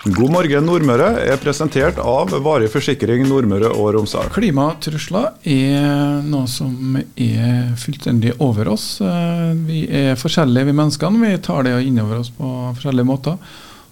God morgen Nordmøre er presentert av Varig forsikring Nordmøre og Romsdal. Klimatrusler er noe som er fullstendig over oss. Eh, vi er forskjellige, vi menneskene. Vi tar det innover oss på forskjellige måter.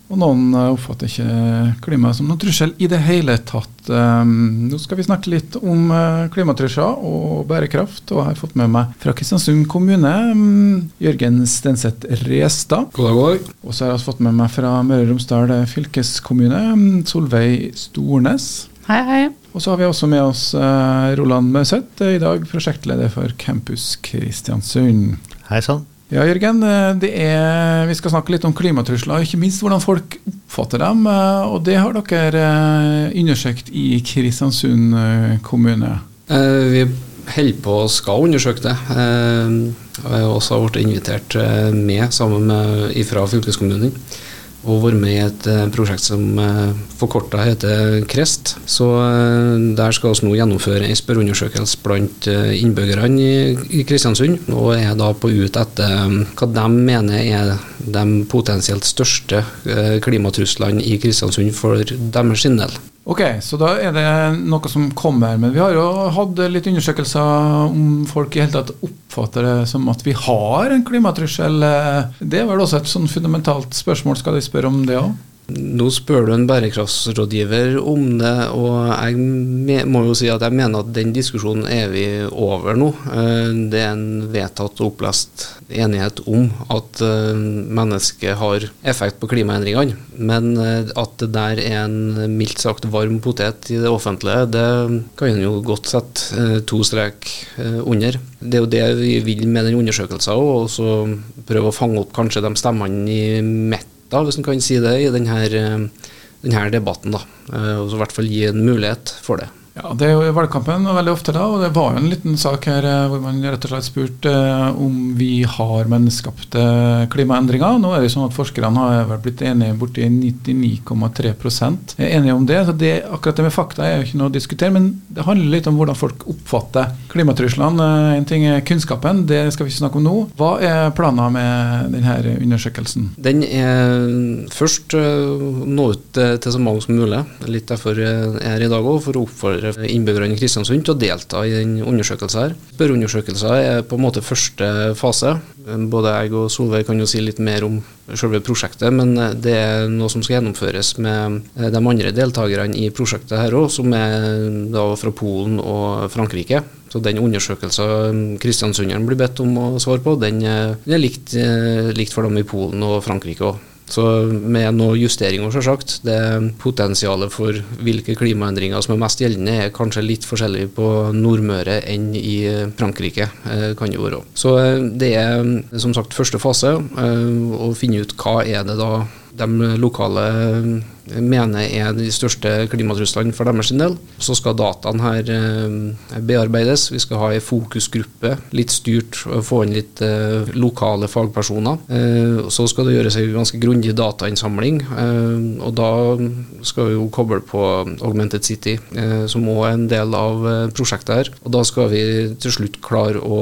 Og noen eh, oppfatter ikke klimaet som noen trussel i det hele tatt. Um, nå skal vi snakke litt om uh, klimatrusler og bærekraft. Og jeg har fått med meg fra Kristiansund kommune um, Jørgen Stenseth Restad. God dag, god dag. Og så har jeg fått med meg fra Møre og Romsdal fylkeskommune um, Solveig Stornes. Hei, hei. Og så har vi også med oss uh, Roland Mauseth, i dag prosjektleder for Campus Kristiansund. Hei sann. Ja, Jørgen. Eh, er, vi skal snakke litt om klimatrusler, og ikke minst hvordan folk oppfatter dem. eh, Og det har dere eh, undersøkt i Kristiansund kommune. Vi holder på og skal undersøke det. Jeg har også blitt invitert med sammen med fra fylkeskommunen og vært med i et eh, prosjekt som eh, forkorta heter KREST. Så eh, Der skal vi nå gjennomføre en spørreundersøkelse blant innbyggerne i Kristiansund. Og er da på ut etter hva de mener er de potensielt største klimatruslene i Kristiansund for deres del. Ok, så da er det noe som kommer. Men vi har jo hatt litt undersøkelser om folk i hele tatt oppfatter det som at vi har en klimatrussel. Det er vel også et sånn fundamentalt spørsmål. Skal de spørre om det òg? Nå spør du en bærekraftsrådgiver om det, og jeg må jo si at jeg mener at den diskusjonen er vi over nå. Eh, det er en vedtatt og opplest enighet om at eh, mennesket har effekt på klimaendringene. Men eh, at det der er en mildt sagt varm potet i det offentlige, det kan en jo godt sette to strek under. Det er jo det vi vil med den undersøkelsen, og så prøve å fange opp kanskje de stemmene i midt da, hvis en kan si det, i denne, eh, denne debatten. da, eh, og i hvert fall gi en mulighet for det. Ja, Det er jo valgkampen veldig ofte, da, og det var jo en liten sak her eh, hvor man rett og slett spurte eh, om vi har menneskeskapte klimaendringer. Nå er det jo sånn at Forskerne har blitt enige borti 99,3 er enige om det. så det, Akkurat det med fakta er jo ikke noe å diskutere, men det handler litt om hvordan folk oppfatter klimatruslene. Eh, en ting er kunnskapen, det skal vi ikke snakke om nå. Hva er planen med denne undersøkelsen? Den er først nå ut til så mange som mulig. Litt derfor jeg er her i dag òg, for å oppfordre innbyggerne i Kristiansund til å delta i den undersøkelsen her. Spørreundersøkelsen er på en måte første fase. Både jeg og Solveig kan jo si litt mer om selve prosjektet, men det er noe som skal gjennomføres med de andre deltakerne i prosjektet her òg, som er da fra Polen og Frankrike. Så den undersøkelsen kristiansunderen blir bedt om å svare på, den er likt, likt for dem i Polen og Frankrike òg. Så med noe justeringer, selvsagt. Det Potensialet for hvilke klimaendringer som er mest gjeldende, er kanskje litt forskjellig på Nordmøre enn i Frankrike. Eh, kan det være. Så eh, det er som sagt første fase, eh, å finne ut hva er det da de lokale eh, mener er de største klimatruslene for deres del. Så skal dataene her eh, bearbeides. Vi skal ha en fokusgruppe, litt styrt, få inn litt eh, lokale fagpersoner. Så skal det gjøres en ganske grundig datainnsamling. Og da skal vi jo koble på Augmented City, som òg er en del av prosjektet her. Og da skal vi til slutt klare å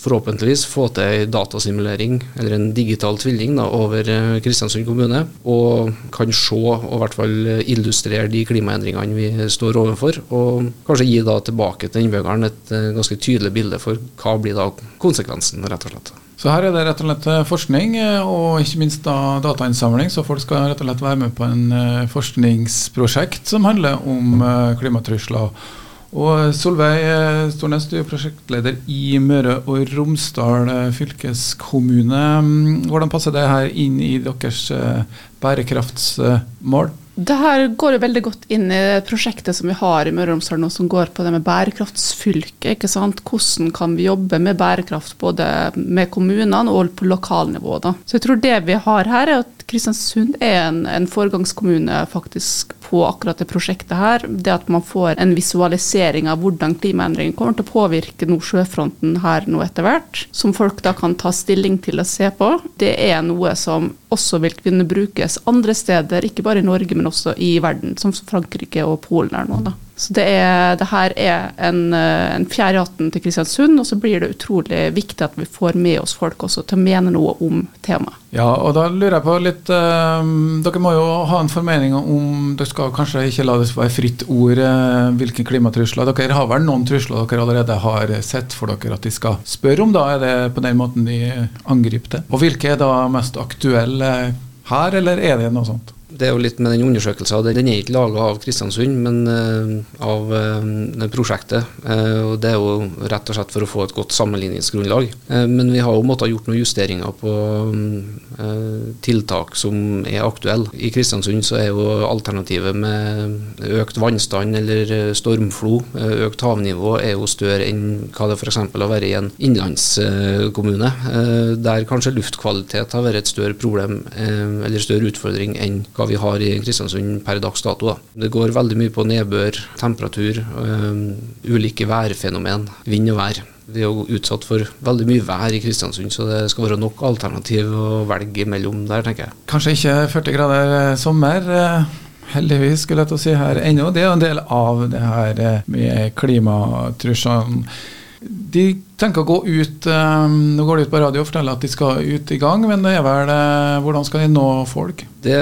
forhåpentligvis få til en datasimulering, eller en digital tvilling, da, over eh, Kristiansund kommune. Og kan se og i hvert fall illustrere de klimaendringene vi står overfor. Og kanskje gi da tilbake til innbyggeren et eh, ganske tydelig bilde for hva blir da konsekvensen, rett og slett. Så her er det rett og slett eh, forskning, og ikke minst da datainnsamling. Så folk skal rett og slett være med på en forskningsprosjekt som handler om klimatrusler. Og Solveig eh, Stornes, du er prosjektleder i Møre og Romsdal eh, fylkeskommune. Mm, hvordan passer det her inn i deres eh, bærekraftsmål? Det her går jo veldig godt inn i prosjektet som vi har i Møre og Romsdal nå, som går på det med bærekraftsfylke. ikke sant? Hvordan kan vi jobbe med bærekraft både med kommunene og på lokalnivå. da. Så jeg tror det vi har her, er at Kristiansund er en, en foregangskommune faktisk på akkurat det prosjektet her, det at man får en visualisering av hvordan klimaendringene kommer til å påvirke nå sjøfronten her nå etter hvert, som folk da kan ta stilling til å se på, det er noe som også vil kunne brukes andre steder, ikke bare i Norge, men også i verden, som Frankrike og Polen er nå. da. Så det, er, det her er en, eh, en i hatten til Kristiansund, og så blir det utrolig viktig at vi får med oss folk også til å mene noe om temaet. Ja, og da lurer jeg på litt eh, Dere må jo ha en formening om Dere skal kanskje ikke la det være fritt ord eh, hvilke klimatrusler. Dere har vel noen trusler dere allerede har sett for dere at de skal spørre om? Da er det på den måten de angriper det? Og hvilke er da mest aktuelle her, eller er det noe sånt? Det er jo litt med den undersøkelsen. Den er ikke laga av Kristiansund, men uh, av uh, prosjektet. Uh, og Det er jo rett og slett for å få et godt sammenligningsgrunnlag. men vi har jo måttet gjort noen justeringer på tiltak som er aktuelle. I Kristiansund så er jo alternativet med økt vannstand eller stormflo, økt havnivå, er jo større enn hva det f.eks. har vært i en innlandskommune. der kanskje luftkvalitet har vært et større problem eller større utfordring enn hva vi har i Kristiansund per dags dato. Da. Det går veldig mye på nedbør, temperatur, øh, ulike værfenomen, vind og vær. Vi er jo utsatt for veldig mye vær i Kristiansund, så det skal være nok alternativ å velge mellom der, tenker jeg. Kanskje ikke 40 grader eh, sommer. Eh, heldigvis, skulle jeg til å si her ennå. Det er jo en del av det her eh, med klimatruslene. De tenker å gå ut um, Nå går de ut på radio og forteller at de skal ut i gang, men det er vel uh, hvordan skal de nå folk? Det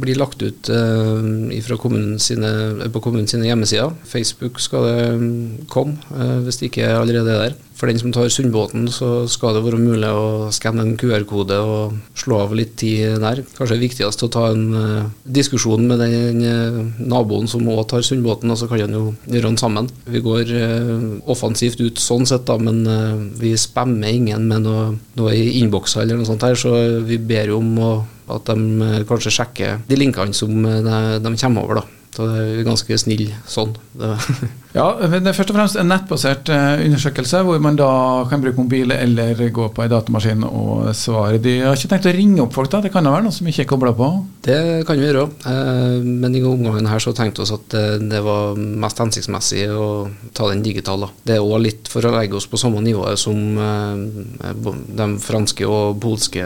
blir lagt ut uh, kommunen sine, på kommunens hjemmesider. Facebook skal det komme, hvis det ikke allerede er der. For den som tar Sundbåten, så skal det være mulig å skanne en QR-kode og slå av litt tid der. Kanskje det er viktigst å ta en uh, diskusjon med den uh, naboen som òg tar Sundbåten, og så kan han jo gjøre den sammen. Vi går uh, offensivt ut sånn sett, da, men vi spammer ingen med noe, noe i innbokser eller noe sånt her, så vi ber jo om å, at de kanskje sjekker de linkene som de, de kommer over. da. Så det er ganske snill sånn. ja, det er først og fremst en nettbasert eh, undersøkelse hvor man da kan bruke mobil eller gå på en datamaskin og svare. De har ikke tenkt å ringe opp folk, da? Det kan da være noen som ikke er kobla på? Det kan vi gjøre. Eh, men i omgangen her så tenkte vi oss at eh, det var mest hensiktsmessig å ta den digitale. Det er òg litt for å legge oss på samme nivå som de franske og polske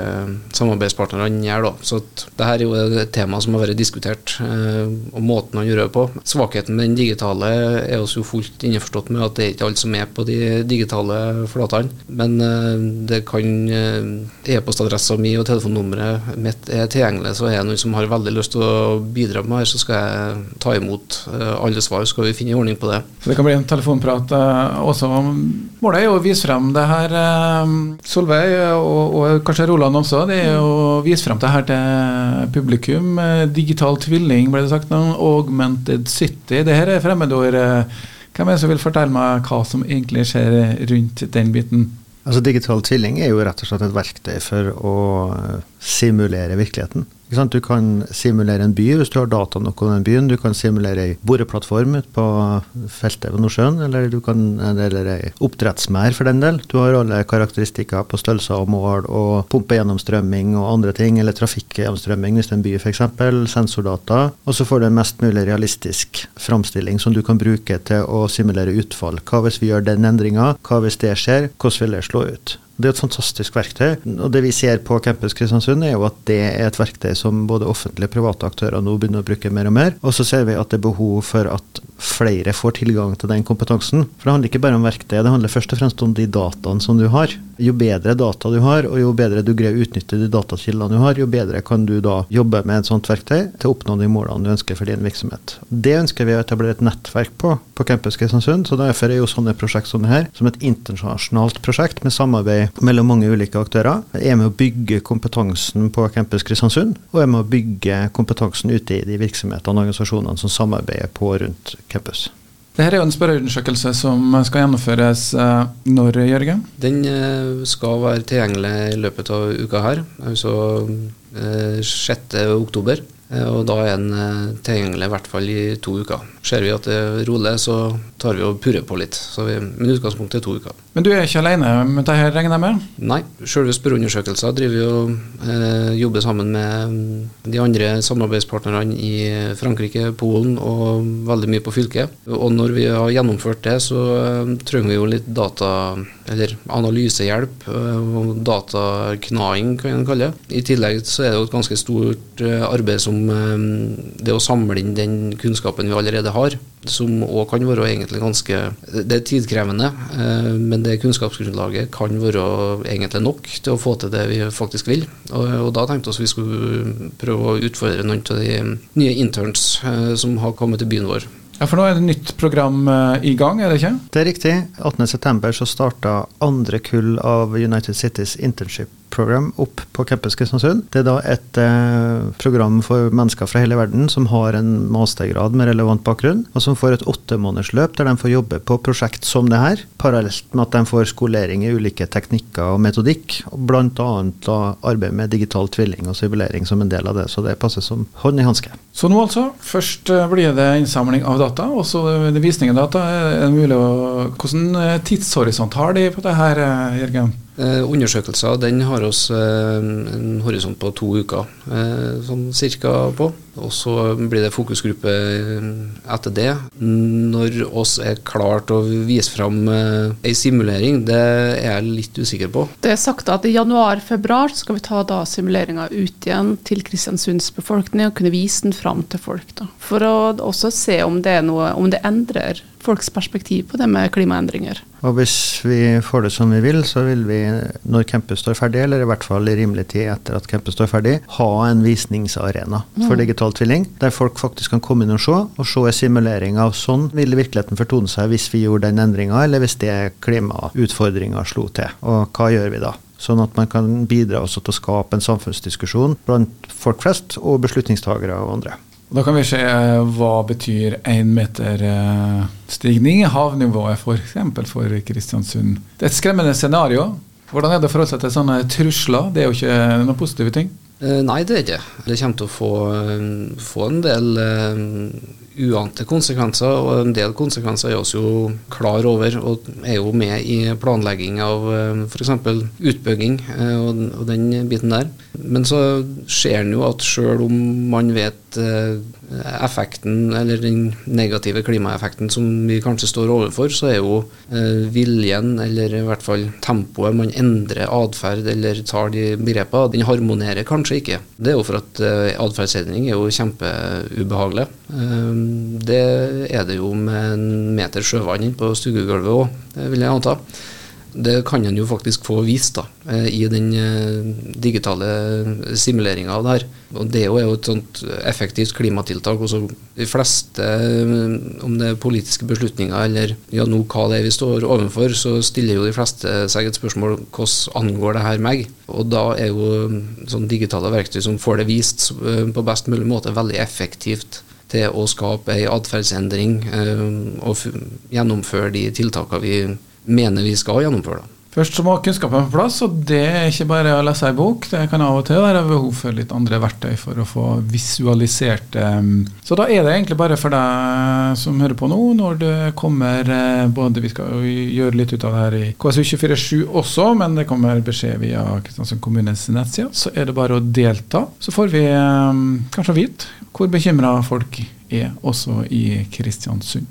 samarbeidspartnerne gjør. da. Så det her er jo et tema som har vært diskutert. og måten å gjøre på. Svakheten med den digitale er oss jo fullt innforstått med at det er ikke alle som er på de digitale flatene. Men uh, det kan uh, E-postadressa mi og telefonnummeret mitt er tilgjengelig, så er det noen som har veldig lyst til å bidra med her, så skal jeg ta imot uh, alle svar. Så skal vi finne ordning på det. Så det kan bli en telefonprat også. Målet er jo å vise frem det her, Solveig, og, og kanskje Roland også. Det er å vise frem det her til publikum. Digital tvilling, ble det sagt. Og Augmented City. Det her er fremmedord. Hvem er det som vil fortelle meg hva som egentlig skjer rundt den biten? Altså Digital tvilling er jo rett og slett et verktøy for å simulere virkeligheten. Du kan simulere en by hvis du har data nok om den byen. Du kan simulere ei boreplattform ute på feltet ved Nordsjøen, eller du kan, eller ei oppdrettsmær for den del. Du har alle karakteristikker på størrelser og mål og pumpegjennomstrømming og andre ting, eller trafikkgjennomstrømming hvis det er en by f.eks. Sensordata. Og så får du en mest mulig realistisk framstilling som du kan bruke til å simulere utfall. Hva hvis vi gjør den endringa? Hva hvis det skjer? Hvordan vil det slå ut? Det er et fantastisk verktøy. og Det vi ser på Campus Kristiansund, er jo at det er et verktøy som både offentlige og private aktører nå begynner å bruke mer og mer. Og så ser vi at det er behov for at flere får tilgang til den kompetansen. For det handler ikke bare om verktøy, det handler først og fremst om de dataene som du har. Jo bedre data du har, og jo bedre du greier å utnytte de datakildene du har, jo bedre kan du da jobbe med et sånt verktøy til å oppnå de målene du ønsker for din virksomhet. Det ønsker vi å etablere et nettverk på på Campus Kristiansund, så derfor er jo sånne prosjekt som det her, som et internasjonalt prosjekt med samarbeid mellom mange ulike aktører. Er med å bygge kompetansen på Campus Kristiansund, og er med å bygge kompetansen ute i de virksomhetene og organisasjonene som samarbeider på rundt campus. Dette er jo en spørreundersøkelse som skal gjennomføres eh, når, Jørgen? Den eh, skal være tilgjengelig i løpet av uka her, altså 6. Eh, oktober. Og da er den tilgjengelig i hvert fall i to uker. Ser vi at det er rolig, så tar vi og purrer på litt. Vi, men utgangspunktet er to uker. Men du er ikke alene med dette, regner jeg med? Nei. Selve spørreundersøkelsen driver vi og eh, jobber sammen med de andre samarbeidspartnerne i Frankrike, Polen og veldig mye på fylket. Og når vi har gjennomført det, så eh, trenger vi jo litt data, eller analysehjelp eh, og dataknaing, kan en kalle det. I tillegg så er det jo et ganske stort eh, arbeid som som Det å samle inn den kunnskapen vi allerede har, som òg kan være egentlig ganske Det er tidkrevende, men det kunnskapsgrunnlaget kan være egentlig nok til å få til det vi faktisk vil. Og, og da tenkte vi at vi skulle prøve å utfordre noen av de nye interns som har kommet til byen vår. Ja, For nå er det nytt program i gang, er det ikke? Det er riktig. 18.9. så starta andre kull av United Cities Internship Program opp på campus Kristiansund. Det er da et eh, program for mennesker fra hele verden som har en mastergrad med relevant bakgrunn, og som får et åttemånedersløp der de får jobbe på prosjekt som det her, parallelt med at de får skolering i ulike teknikker og metodikk, og bl.a. arbeid med digital tvilling og simulering som en del av det. Så det passer som hånd i hanske. Så nå altså, først eh, blir det innsamling av data, og så visning av data. Er det mulig å, hvordan eh, tidshorisont har de på det her, eh, Jørgen? Eh, undersøkelser den har oss eh, en horisont på to uker, eh, sånn cirka på. Og så blir det fokusgruppe eh, etter det. Når oss er klart å vise fram eh, ei simulering, det er jeg litt usikker på. Det er sagt at i januar-februar skal vi ta da simuleringa ut igjen til Kristiansunds befolkning og kunne vise den fram til folk. Da. For å også se om det, noe, om det endrer folks perspektiv på det med klimaendringer. Og hvis vi får det som vi vil, så vil vi når campus står ferdig, eller i hvert fall i rimelig tid etter at campus står ferdig, ha en visningsarena for mm. Digital tvilling, der folk faktisk kan komme inn og se, og se en simulering av sånn vil virkeligheten fortone seg hvis vi gjorde den endringa, eller hvis det klimautfordringa slo til. Og hva gjør vi da? Sånn at man kan bidra også til å skape en samfunnsdiskusjon blant folk flest og beslutningstagere og andre. Da kan vi se eh, hva betyr én meter eh, stigning i havnivået f.eks. For, for Kristiansund. Det er et skremmende scenario. Hvordan er det å forholde seg til sånne trusler? Det er jo ikke noen positive ting? Eh, nei, det er ikke. Det kommer til å få, få en del uante konsekvenser, og en del konsekvenser er vi jo klar over og er jo med i planlegging av eh, f.eks. utbygging eh, og, den biten der. Men så ser en jo at sjøl om man vet eh, effekten, eller den negative klimaeffekten som vi kanskje står overfor, så er jo viljen, eller i hvert fall tempoet man endrer atferd eller tar de begrepene, den harmonerer kanskje ikke. Det er jo for at atferdsendring er jo kjempeubehagelig. Det er det jo med en meter sjøvann inn på stuegulvet òg, vil jeg anta. Det kan en jo faktisk få vist da, eh, i den eh, digitale simuleringa av det her. Og Det er jo et sånt effektivt klimatiltak. Også de fleste, eh, om det er politiske beslutninger eller ja, nå hva det er vi står overfor, så stiller jo de fleste seg et spørsmål hvordan angår det her meg? Og da er jo sånn digitale verktøy som får det vist på best mulig måte, veldig effektivt til å skape ei atferdsendring eh, og gjennomføre de tiltakene vi mener vi skal gjennomføre. Da. Først så må kunnskapen på plass, og det er ikke bare å lese ei bok. Det kan av og til være behov for litt andre verktøy for å få visualisert det. Så da er det egentlig bare for deg som hører på nå, når det kommer eh, både Vi skal gjøre litt ut av det her i KSU247 også, men det kommer beskjed via Kristiansund kommunes nettside. Så er det bare å delta. Så får vi kanskje vite hvor bekymra folk er, også i Kristiansund.